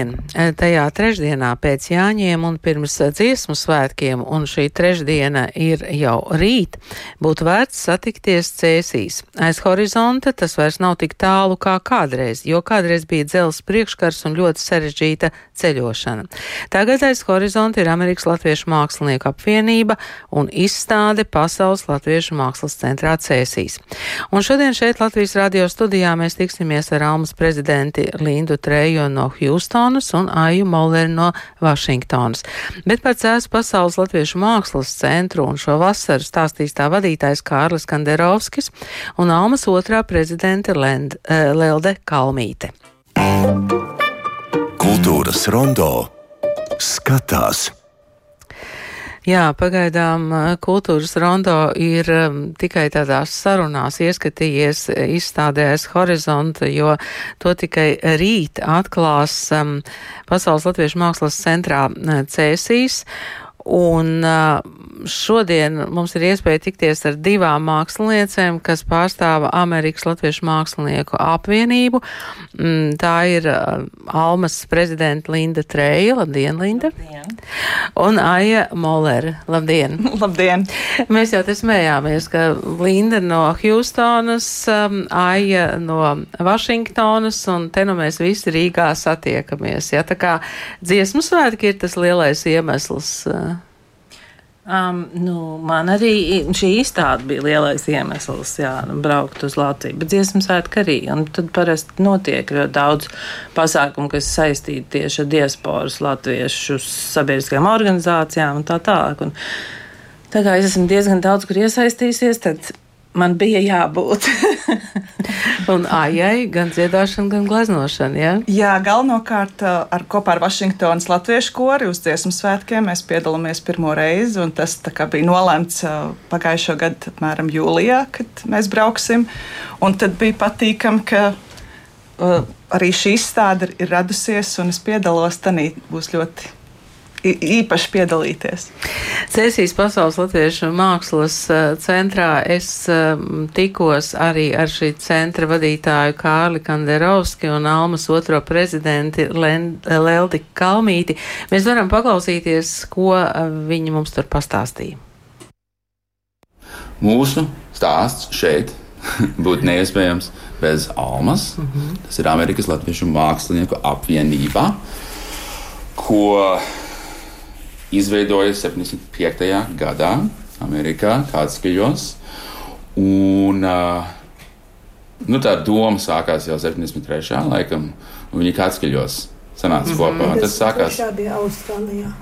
Labdien! Tajā trešdienā pēc Jāņiem un pirms dziesmu svētkiem, un šī trešdiena ir jau rīt, būtu vērts satikties cēsīs. Aiz horizonta tas vairs nav tik tālu kā kādreiz, jo kādreiz bija dzels priekškars un ļoti sarežģīta ceļošana. Tagad aiz horizonta ir Amerikas Latviešu mākslinieku apvienība un izstāde Pasaules Latviešu mākslas centrā cēsīs. Un šodien šeit Latvijas radio studijā mēs tiksimies ar Almas prezidenti Lindu Treju no Hjustonas un Aju Molleri no Vašingtonas. Bet par Cēzu Pasaules Latviešu mākslas centru un šo vasaru stāstīs tā vadītājs Kārlis Kanderovskis un Almas otrā prezidente Lend, uh, Lelde Kalmīte. Kultūras rondo skatās. Jā, pagaidām kultūras rondo ir tikai tādās sarunās ieskatījies izstādēs horizonta, jo to tikai rīt atklās um, Pasaules Latviešu mākslas centrā Cēsīs. Un šodien mums ir iespēja tikties ar divām māksliniecēm, kas pārstāva Amerikas Latviešu mākslinieku apvienību. Mm, tā ir Almas prezidenta Linda Treja. Labdien, Linda! Labdien. Un Aija Molere. Labdien! Labdien! Mēs jau te smējāmies, ka Linda no Hjustonas, Aija no Vašingtonas, un te nu mēs visi Rīgā satiekamies. Ja? Tā kā dziesmu svētki ir tas lielais iemesls. Um, nu, man arī šī izstāde bija lielais iemesls, jā, braukt uz Latviju. Bet dziesmu svētki arī. Un tad parasti notiek ļoti daudz pasākumu, kas saistīti tieši ar diasporas latviešu sabiedriskajām organizācijām un tā tālāk. Un tā kā es esmu diezgan daudz kur iesaistījusies, tad man bija jābūt. un ājai gan dziedāšana, gan gleznošana? Ja? Jā, galvenokārt ar kopā ar Vašingtonas latviešu kori uz dziesmu svētkiem mēs piedalāmies pirmo reizi, tas bija nolēmts pagājušo gadu, apmēram jūlijā, kad mēs brauksim. Un tad bija patīkami, ka uh, arī šī izstāde ir radusies, un es piedalos, tanī būs ļoti īpaši piedalīties. Cēsīs Pasaules Latviešu mākslas centrā es tikos arī ar šī centra vadītāju Kārli Kanderovski un Almas otro prezidenti Leldi Kalmīti. Mēs varam paklausīties, ko viņi mums tur pastāstīja. Mūsu stāsts šeit būtu neiespējams bez Almas. Mm -hmm. Tas ir Amerikas Latviešu mākslinieku apvienība, ko izveidoja 75. gadā Amerikā, Kātskaļos. Un nu, tā doma sākās jau 73. laikam, un viņi Kātskaļos sanāca mm -hmm. kopā. Tas sākās. Bija Austrālijā.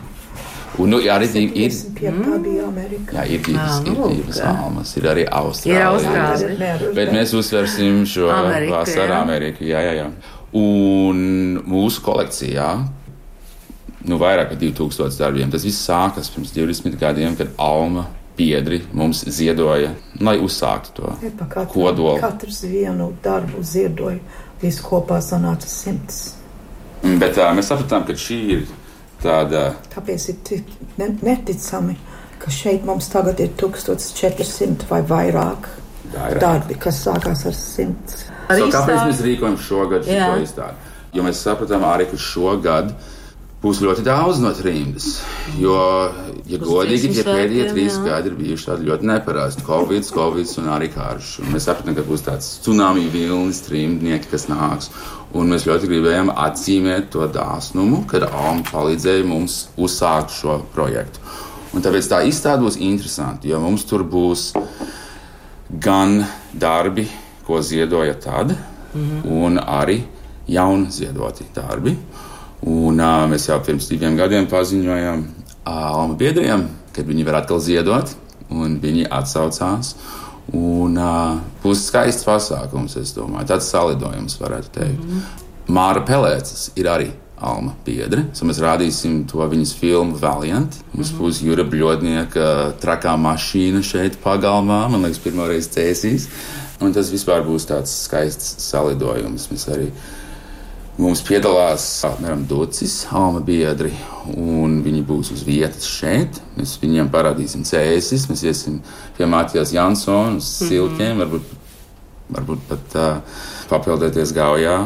Un, nu, jā, arī ir, mm. bija Amerika. Jā, ir divas, Ah, ir divas almas. Ir arī Ir Austrālija. Bet mēs uzsversim šo Ameriku, vasaru jā. Ameriku. Jā, jā, jā. Un mūsu kolekcijā nu, vairāk par 2000 darbiem. Tas viss sākas pirms 20 gadiem, kad Alma biedri mums ziedoja, lai uzsāktu to Katru, kodolu. katrs vienu darbu ziedoja. Visu kopā sanāca simts. Bet tā, mēs sapratām, ka šī ir tāda Tāpēc ir neticami, ka šeit mums tagad ir 1400 vai vairāk vairāk. darbi, kas sākās ar simts. Arī So, kāpēc mēs rīkojam šogad šo izstādi? Jo mēs sapratām arī, ka šogad būs ļoti daudz no trimdas. Jo, ja Uz godīgi, tie pēdējie trīs gadi ir bijuši tādi ļoti neparasti. Covid, Covid un arī karš. Un mēs sapratām, ka būs tāds tsunami vilnis, trimdnieki, kas nāks. Un mēs ļoti gribējām atzīmēt to dāsnumu, kad Alma palīdzēja mums uzsākt šo projektu. Un tāpēc tā izstāde būs interesanti, jo mums tur būs gan darbi, ko ziedoja tad, mm -hmm. un arī jauni ziedoti darbi. Un, uh, mēs jau pirms diviem gadiem paziņojām Alma biedriem, kad viņi var atkal ziedot, un viņi atsaucās. Un uh, būs skaists pasākums, es domāju, tāds salidojums, varētu teikt. Mm -hmm. Māra Pelēcis ir arī Alma biedre. So mēs rādīsim to viņas filmu Valiant. Mums mm -hmm. būs Jūra Bļodnieka trakā mašīna šeit pagalmā, man liekas, pirmoreiz cēsīs. Un tas vispār būs tāds skaists salidojums. Mēs arī Mums piedalās apmēram Dūcis, Alma biedri, un viņi būs uz vietas šeit. Mēs viņiem parādīsim cēsis, mēs iesim pie Mātijas Jansona uz siltiem, mm -hmm. varbūt varbūt pat uh, papildēties gaujā.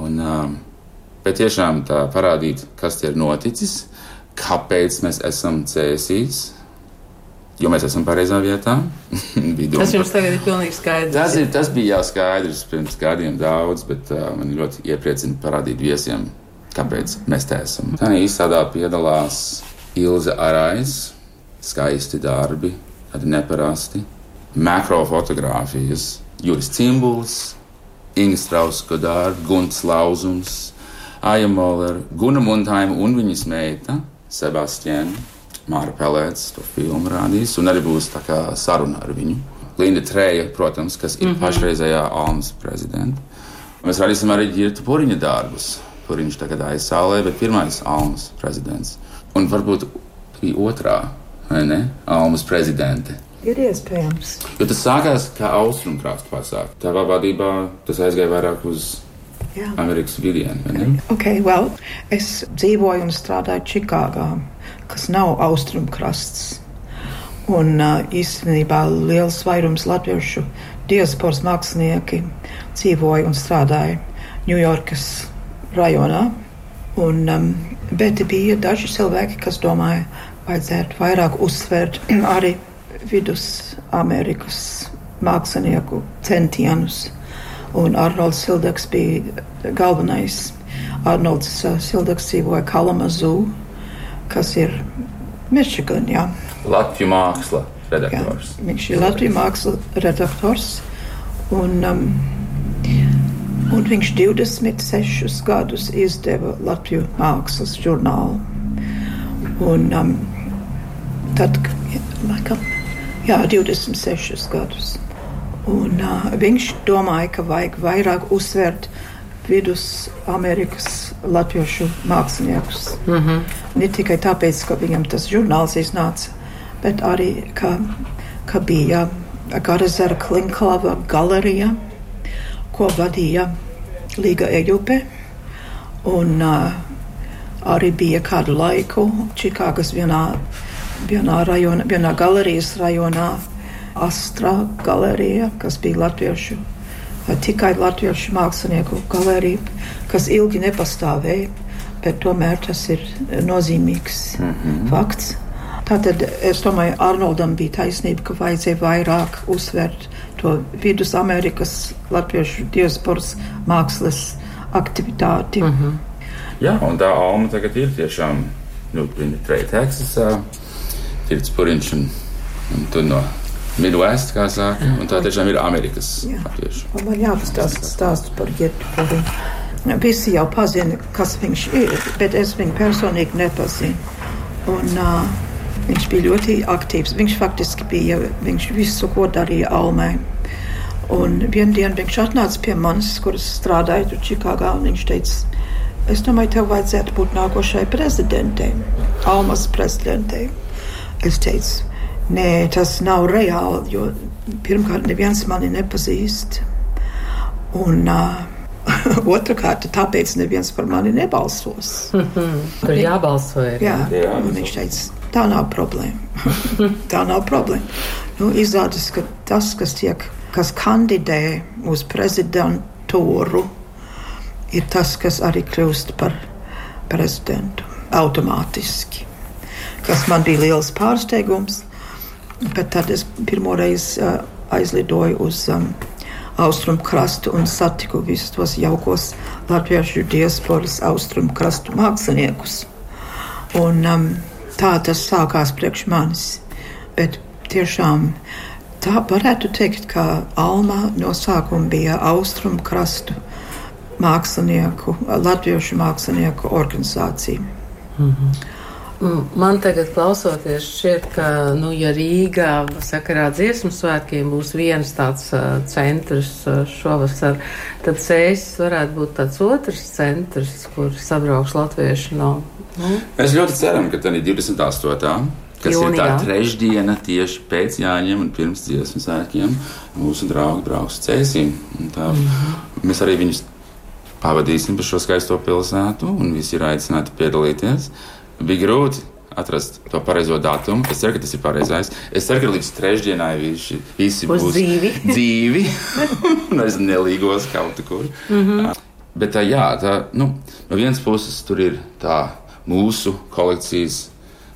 Un, uh, bet tiešām tā parādīt, kas ir noticis, kāpēc mēs esam cēsīs. Jo mēs esam pareizā vietā. tas jums tagad ir pilnīgi skaidrs. Tas, ir, tas bija jau skaidrs pirms gadiem daudz, bet uh, man ļoti iepriecina parādīt viesiem, kāpēc mēs te esam. Tā izstrādā piedalās Ilza Arais, skaisti darbi, tādi neparasti, makrofotogrāfijas, Juris Cimbuls, Inga Strauska darbi, Gunts Lauzums, Aija Moller, Guna Muntaima un viņas meita Sebastiāna. Māra Pelēts to filmu rādīs, un arī būs tā kā saruna ar viņu. Linda Trēja, protams, kas ir mm -hmm. pašreizējā Almas prezidenta. Mēs rādīsim arī Girta Puriņa darbus. Puriņš tagad aizsālē, bet pirmais Almas prezidents. Un varbūt arī otrā, vai ne? Almas prezidente. Ir iespējams. Jo tas sākās kā austrumkrāsta pasākums. Tavā vadībā tas aizgāja vairāk uz Jā. Amerikas vidienu. Okay, well, es dzīvoju un strādāju Čikāgā kas nav austrumkrasts. Un īstenībā liels vairums latviešu diasporas mākslinieki dzīvoja un strādāja Ņujorkas rajonā. Un, um, bet bija daži cilvēki, kas domāja, vajadzētu vairāk uzsvērt arī Vidusamerikas mākslinieku centienus. Un Arnolds Sildeks bija galvenais. Arnolds Sildeks dzīvoja Kalamazū, kas ir Michiganā. Latvijas māksla redaktors. Jā, viņš ir Latvijas māksla redaktors. Un, um, un viņš 26 gadus izdeva Latvijas mākslas žurnālu. Un, um, tad, laikam, jā, 26 gadus. Un, uh, viņš domāja, ka vajag vairāk uzsvērt Vidusamerikas latviešu māksliniekus. Mm -hmm. Ne tikai tāpēc, ka viņam tas žurnāls iznāca, bet arī, ka, ka bija Garazera Klinklava galerija, ko vadīja Līga Ejupe. Un uh, arī bija kādu laiku Čikāgas vienā, vienā, rajona, vienā galerijas rajonā Astra galerija, kas bija latviešu tikai latviešu mākslinieku galerija, kas ilgi nepastāvēja, bet tomēr tas ir nozīmīgs mm -hmm. fakts. Tātad es domāju, Arnoldam bija taisnība, ka vajadzēja vairāk uzsvērt to Vidusamerikas latviešu diasporas mākslas aktivitāti. Mm -hmm. Jā, un tā alma tagad ir tiešām, nu, viņa treja Teksasā, Tirts Puriņš un, un tu no Midwest, kā saka, un tā tiešām ir Amerikas latviešu. Man jāpastāsta stāsts par Getu. Visi jau pazina, kas viņš ir, bet es viņu personīgi nepazinu. Un, uh, viņš bija ļoti aktīvs. Viņš faktiski bija, viņš visu, ko darīja Almē. Un vienā dienā viņš atnāca pie manis, kuras strādāja Čikāgā, un viņš teica, es domāju, tev vajadzētu būt nākošai prezidentei, Almas prezidentei. Es teicu, Nē, tas nav reāli, jo pirmkārt, neviens mani nepazīst. Un uh, otrkārt, tāpēc neviens par mani nebalsos. Tur jābalso. Ir, jā, jā. viņš teica, tā nav problēma. tā nav problēma. Nu, izrādās, ka tas, kas, tiek, kas kandidē uz prezidentūru, ir tas, kas arī kļūst par prezidentu automātiski. Tas man bija liels pārsteigums. Bet tad es pirmo reizi uh, aizlidoju uz um, austrumu krastu un satiku visus tos jaukos latviešu diasporas austrumu krastu māksliniekus. Un, um, tā tas sākās priekš manis. Bet tiešām tā varētu teikt, ka Alma no sākuma bija austrumu krastu mākslinieku, latviešu mākslinieku organizācija. Mm -hmm. Man tagad klausoties, šķiet, ka, nu, ja Rīgā sakarā dziesmu svētkiem būs viens tāds uh, centrs uh, šovasar, tad Cēsis varētu būt tāds otrs centrs, kur sabrauks latvieši no. Nu? Mēs ļoti ceram, ka tā ir 28. Kas Jūnijā. ir tā trešdiena tieši pēc Jāņiem un pirms dziesmu svētkiem, mūsu draugi brauks Cēsim. Tā, mm -hmm. Mēs arī viņus pavadīsim pa šo skaisto pilsētu, un visi ir aicināti piedalīties bija grūti atrast to pareizo datumu. Es ceru, ka tas ir pareizais. Es ceru, ka līdz trešdienai visi, visi Būs būs dzīvi. dzīvi. Nezinu, nelīgos kaut kur. Mm -hmm. Bet tā, jā, tā, nu, no vienas puses tur ir tā mūsu kolekcijas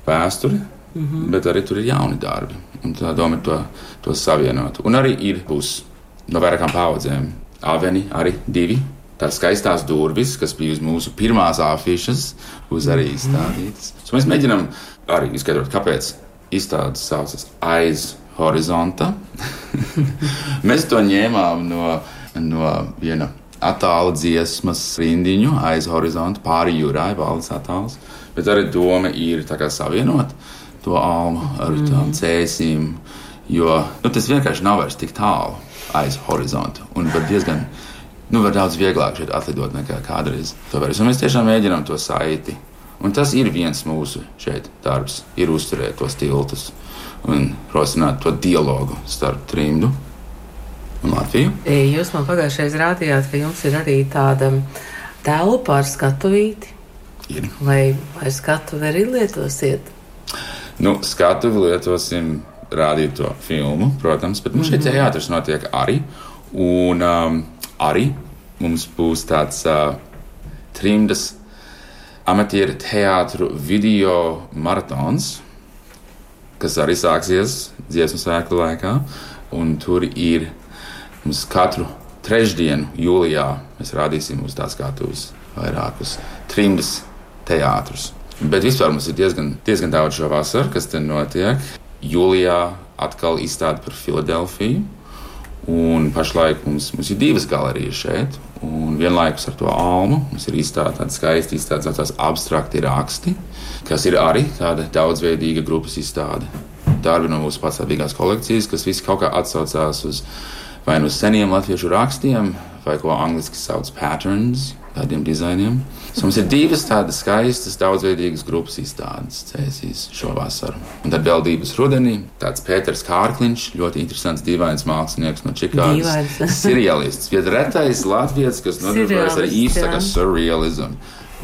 vēsture, mm -hmm. bet arī tur ir jauni darbi. Un tā doma ir to, to savienot. Un arī ir būs no vairākām paudzēm. Aveni arī divi. Tās skaistās durvis, kas bija uz mūsu pirmās afišas, būs arī izstādītas. So mēs mēģinām arī izskaidrot, kāpēc izstādes saucas aiz horizonta. mēs to ņēmām no, no viena attāla dziesmas rindiņu aiz horizonta, pāri jūrai, valdes attāls. Bet arī doma ir savienot to almu ar tām cēsīm, jo nu, tas vienkārši nav vairs tik tālu aiz horizonta. Un var diezgan, nu, var daudz vieglāk šeit atlidot nekā kādreiz. To var. Un mēs tiešām mēģinām to saiti. Un tas ir viens mūsu šeit darbs, ir uzturēt tos tiltus un rosināt to dialogu starp trimdu un Latviju. Jūs man pagājušajā reizē rādījāt, ka jums ir arī tāda telpa ar skatuvīti. Ir. Vai, vai skatu arī lietosiet? Nu, skatuvi lietosim, rādīt to filmu, protams, bet mums šeit teātris notiek arī. Un um, arī mums būs tāds uh, trimdas amatieru teātru video maratons, kas arī sāksies dziesmu svētku laikā. Un tur ir mums katru trešdienu, jūlijā, mēs rādīsim uz tās skatuves vairākus trimdas teātrus. Bet vispār mums ir diezgan, diezgan daudz šo vasaru, kas te notiek. Jūlijā atkal izstāde par Filadelfiju. Un pašlaik mums, mums ir divas galerijas šeit, un vienlaikus ar to almu mums ir izstāde tāda skaista izstāde, tās abstrakti raksti, kas ir arī tāda daudzveidīga grupas izstāde. Darbi no mūsu patstāvīgās kolekcijas, kas visi kaut kā atsaucās uz vai nu uz seniem latviešu rakstiem, vai ko angliski sauc patterns, tādiem dizainiem. So mums ir divas tādas skaistas, daudzveidīgas grupas izstādes cēsīs šo vasaru. Un tad vēl divas rudenī. Tāds Pēters Kārkliņš, ļoti interesants, dīvains mākslinieks no Čikāgas. Seriālists, bet retais latviečs, kas nodarbojas ar jā. surrealismu.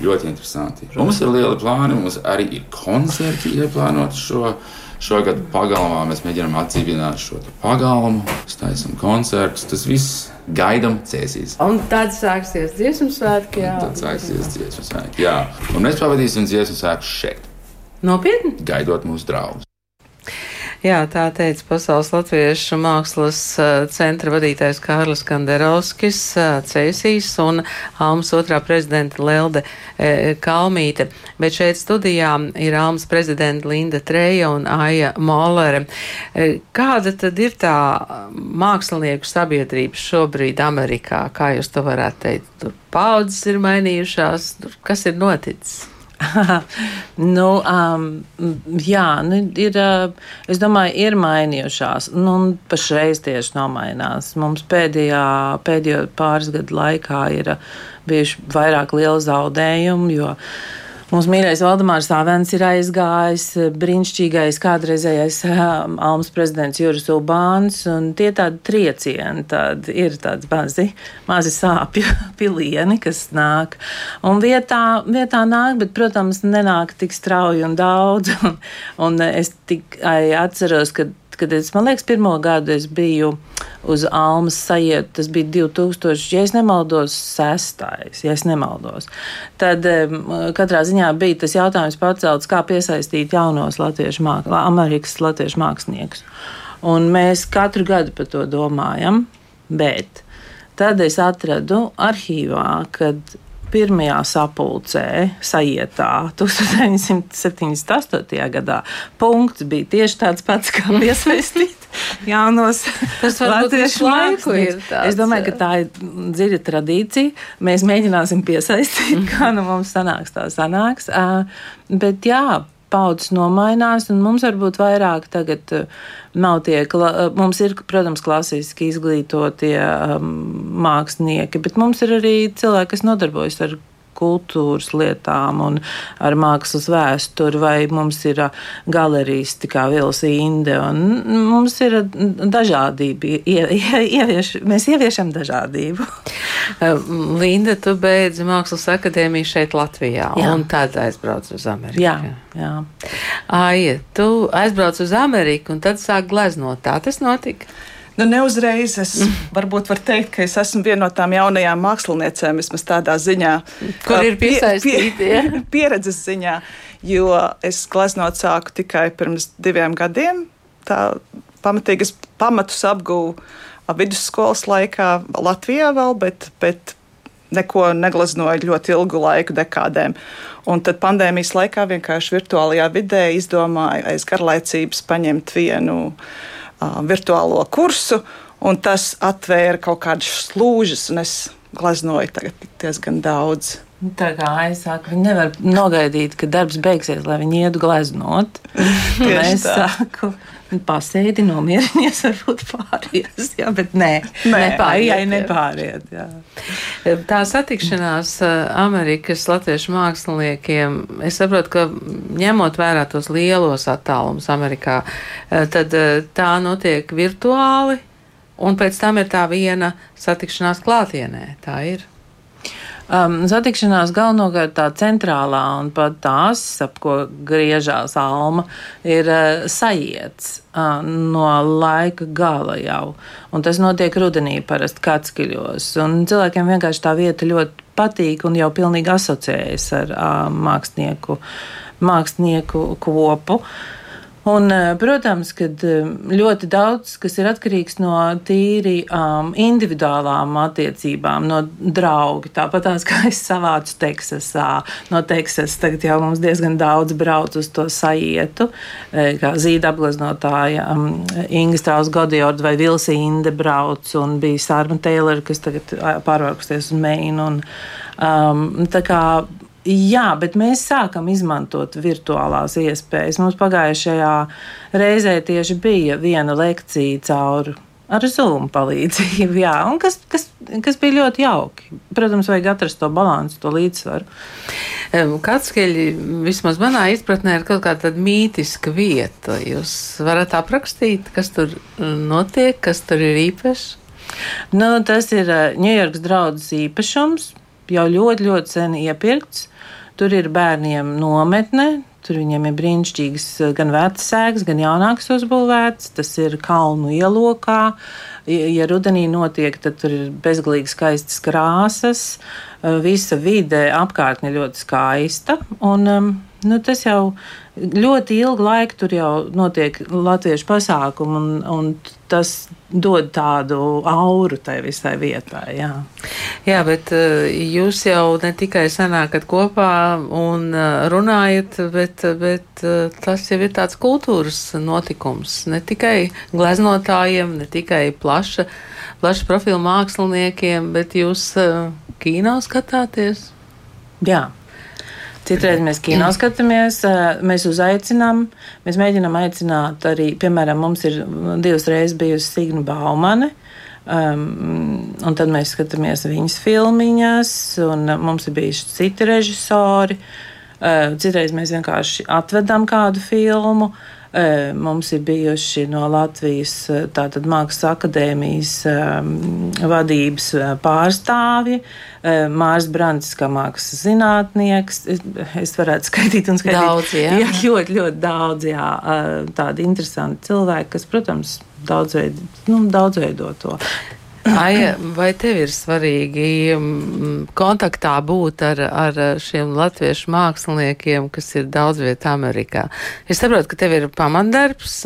Ļoti interesanti. Mums ir lieli plāni, mums arī ir koncerti ieplānoti šo. Šogad pagalmā mēs mēģinām atdzīvināt šo pagalmu, taisām koncertus. Tas viss gaidām cēsīs. Un tad sāksies dziesmu svētki. jā. Tad sāksies dziesmu svētki. Jā, un mēs pavadīsim dziesmu svētku šeit, Nopietni? gaidot mūsu draugus. Jā, tā teica Pasaules Latviešu mākslas eh, centra vadītājs Kārlis Kanderovskis, eh, Cēsīs un Almas otrā prezidenta Lelde eh, Kalmīte. Bet šeit studijā ir Almas prezidenta Linda Treja un Aija Mollere. Eh, Kāda tad ir tā mākslinieku sabiedrība šobrīd Amerikā? Kā jūs to varētu teikt? Tur paudzes ir mainījušās, tur kas ir noticis? nu, um, jā, nu, ir, uh, es domāju, ir mainījušās. Nu, un pašreiz tieši nomainās. Mums pēdējā, pēdējo pāris gadu laikā ir uh, bijuši vairāk liela zaudējumi, jo Mūsu mīļais Valdemārs Sāvens ir aizgājis, brīnišķīgais kādreizējais um, Almas prezidents Juris Ubāns, un tie tādi triecieni, tādi ir tādi mazi, mazi sāpju pilieni, kas nāk. Un vietā, vietā nāk, bet, protams, nenāk tik strauji un daudz, un, un es tikai atceros, ka kad es, man liekas, pirmo gadu es biju uz Almas sajietu, tas bija 2000, ja es nemaldos, sestais, ja es nemaldos. Tad katrā ziņā bija tas jautājums pacelts, kā piesaistīt jaunos latviešu māksliniekus, Amerikas latviešu māksliniekus. Un mēs katru gadu par to domājam, bet tad es atradu arhīvā, kad pirmajā sapulcē, sajietā, 1978. gadā, punkts bija tieši tāds pats, kā piesaistīt jaunos ir māksliniekus. Es domāju, ka tā ir dziļa tradīcija. Mēs mēģināsim piesaistīt, kā nu mums sanāks, tā sanāks. Bet jā, paudzes nomainās, un mums varbūt vairāk tagad uh, nav tie, uh, mums ir, protams, klasiski izglītotie um, mākslinieki, bet mums ir arī cilvēki, kas nodarbojas ar kultūras lietām un ar mākslas vēsturi, vai mums ir galeristi kā Vils Inde. Mums ir dažādība. Ie, ie, ievieš, mēs ieviešam dažādību. Linda, tu beidzi Mākslas akadēmiju šeit Latvijā jā. un tad aizbrauc uz Ameriku. Jā, jā. Aija, tu aizbrauc uz Ameriku un tad sāk gleznot. Tā tas notika. Nu, neuzreiz es varbūt varu teikt, ka es esmu viena no tām jaunajām māksliniecēm, vismaz tādā ziņā, kur ir piesaistīti. Pie, pie, pieredzes ziņā, jo es gleznot sāku tikai pirms diviem gadiem. Tā pamatīgi es pamatus apgūvu vidusskolas laikā Latvijā vēl, bet, bet neko negleznoju ļoti ilgu laiku, dekādēm. Un tad pandēmijas laikā vienkārši virtuālajā vidē izdomāju aiz garlaicības paņemt vienu virtuālo kursu, un tas atvēra kaut kādas slūžas, un es gleznoju tagad diezgan daudz. Tā kā aizsāka, viņi nevar nogaidīt, ka darbs beigsies, lai viņi ietu gleznot. es saku, pasēdi, nomierinies, varbūt pāries. Jā, bet nē, nē nepāriet. Nepāriet jā. Tā satikšanās Amerikas latviešu māksliniekiem, es saprotu, ka ņemot vērā tos lielos attālumus Amerikā, tad tā notiek virtuāli, un pēc tam ir tā viena satikšanās klātienē. Tā ir. Um, satikšanās galvenokārt tā centrālā un pat tās, ap ko griežās alma, ir uh, sajiets uh, no laika gala jau. Un tas notiek rudenī parasti Katskiļos. Un cilvēkiem vienkārši tā vieta ļoti patīk un jau pilnīgi asociējas ar uh, mākslinieku, mākslinieku kopu. Uh, Un, eh, protams, ka eh, ļoti daudz kas ir atkarīgs no tīri um, individuālām attiecībām, no draugi. Tāpat tās, kā es savācu Teksasā, no Teksasas tagad jau mums diezgan daudz brauc uz to sajietu, eh, kā zīda apgleznotāja um, Inga Strauss Godijorda vai Vilsa Inde brauc un bija Sārma Taylor, kas tagad pārvākusties uz Meinu. Un, um, tā kā Jā, bet mēs sākam izmantot virtuālās iespējas. Mums pagājušajā reizē tieši bija viena lekcija caur ar Zoom palīdzību, jā, un kas, kas, kas bija ļoti jauki. Protams, vajag atrast to līdzsvaru, to līdzsvaru. Katskeļi, vismaz manā izpratnē, ir kaut kāda mītiska vieta. Jūs varat aprakstīt, kas tur notiek, kas tur ir īpašs? Nu, tas ir Ņujorkas draudzes īpašums, jau ļoti, ļoti sen iepirkts. Tur ir bērniem nometne, Tur viņiem ir brīnišķīgas gan vecas sēgas, gan jaunākas uzbūvētas. Tas ir kalnu ielokā. Ja rudenī notiek, tad tur ir bezgalīgi skaistas krāsas. Visa vide apkārtne ļoti skaista. Un, um, nu, tas jau ļoti ilgu laiku tur jau notiek latviešu pasākumu, un, un tas dod tādu auru tai visai vietai. Jā, jā bet uh, jūs jau ne tikai sanākat kopā un uh, runājat, bet, bet uh, tas jau ir tāds kultūras notikums. Ne tikai gleznotājiem, ne tikai plaša, plaša profila māksliniekiem, bet jūs kino skatāties. Jā, Citreiz mēs kino skatāmies, mēs uzaicinām, mēs mēģinām aicināt arī, piemēram, mums ir divas reizes bijusi Signa Baumane. Um, un tad mēs skatāmies viņas filmiņas, un mums ir bijuši citi režisori. Uh, citreiz mēs vienkārši atvedam kādu filmu. Uh, Mums ir bijuši no Latvijas tātad, Mākslas akadēmijas vadības pārstāvji. Mārs Brants, kā mākslas zinātnieks, es varētu skaitīt un skaitīt. Daudz, jā. jā ļoti, ļoti daudz, jā, tādi interesanti cilvēki, kas, protams, daudzveid, nu, daudzveido to. Aija, vai tev ir svarīgi mm, kontaktā būt ar, ar šiem latviešu māksliniekiem, kas ir daudz vietā Amerikā? Es saprotu, ka tev ir pamatdarbs.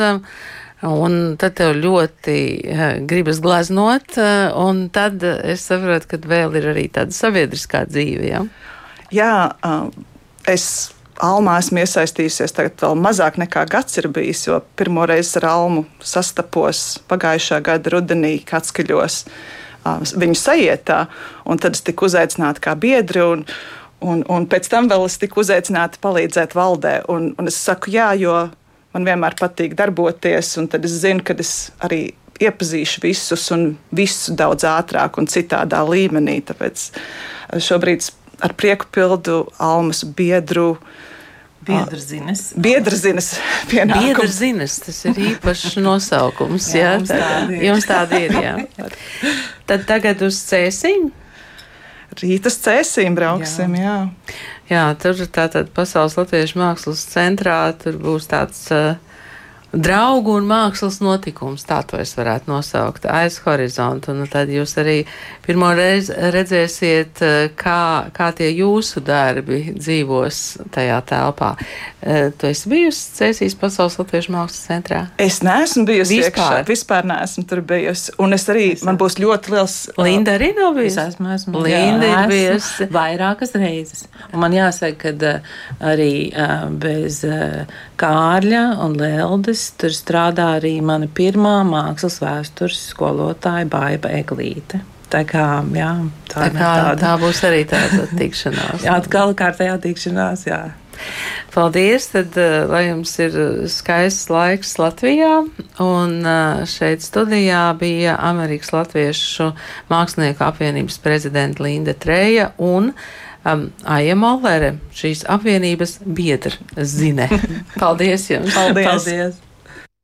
Un tad tev ļoti uh, gribas glaznot, uh, un tad es saprotu, ka vēl ir arī tāda sabiedriskā dzīve. Ja? Jā, uh, es Almā esmu iesaistījusies tagad vēl mazāk nekā gads ir bijis, jo pirmo reizi ar Almu sastapos pagājušā gada rudenī Katskaļos viņu sajietā, un tad es tiku uzaicināta kā biedri. Un, Un, un pēc tam vēl es tiku uzaicināta palīdzēt valdē. Un, un es saku, jā, jo man vienmēr patīk darboties, un tad es zinu, ka es arī iepazīšu visus un visu daudz ātrāk un citādā līmenī. Tāpēc šobrīd ar prieku pildu Almas biedru. Biedrzinas. Biedrzinas pienākums. Biedrzinas, tas ir īpašs nosaukums, jā. Jā, mums tāda ir. Jums tāda ir, jā. Tad tagad uz cēsiņu. Rītas cēsīm brauksim, jā. jā. Jā, tur ir tātad Pasaules Latviešu mākslas centrā, tur būs tāds uh, draugu un mākslas notikums, tā to es varētu nosaukt, aiz horizontu. Un tad jūs arī pirmo reizi redzēsiet, eh, kā, kā tie jūsu darbi dzīvos tajā telpā. Eh, tu esi bijusi Cēsīs Pasaules Latviešu mākslas centrā? Es neesmu bijusi Vispār? iekšā, vispār neesmu tur bijusi. Un es arī, man būs ļoti liels. uh, Linda arī nav Es bijusi. esmu, esmu Linda jā, ir bijusi. vairākas reizes. Un man jāsaka, ka arī bez Kārļa un Leldes tur strādā arī mana pirmā mākslas vēstures skolotāja Baiba Eglīte. Tā kā, jā, tā, Tā, kā, tā būs arī tāda tikšanās. Jā, atkal kārtējā tikšanās, jā. Paldies, tad uh, lai jums ir uh, skaists laiks Latvijā, un uh, šeit studijā bija Amerikas Latviešu Mākslinieku apvienības prezidenta Linda Treja un um, Aija Mollere, šīs apvienības biedra zine. Paldies jums! Paldies! Paldies.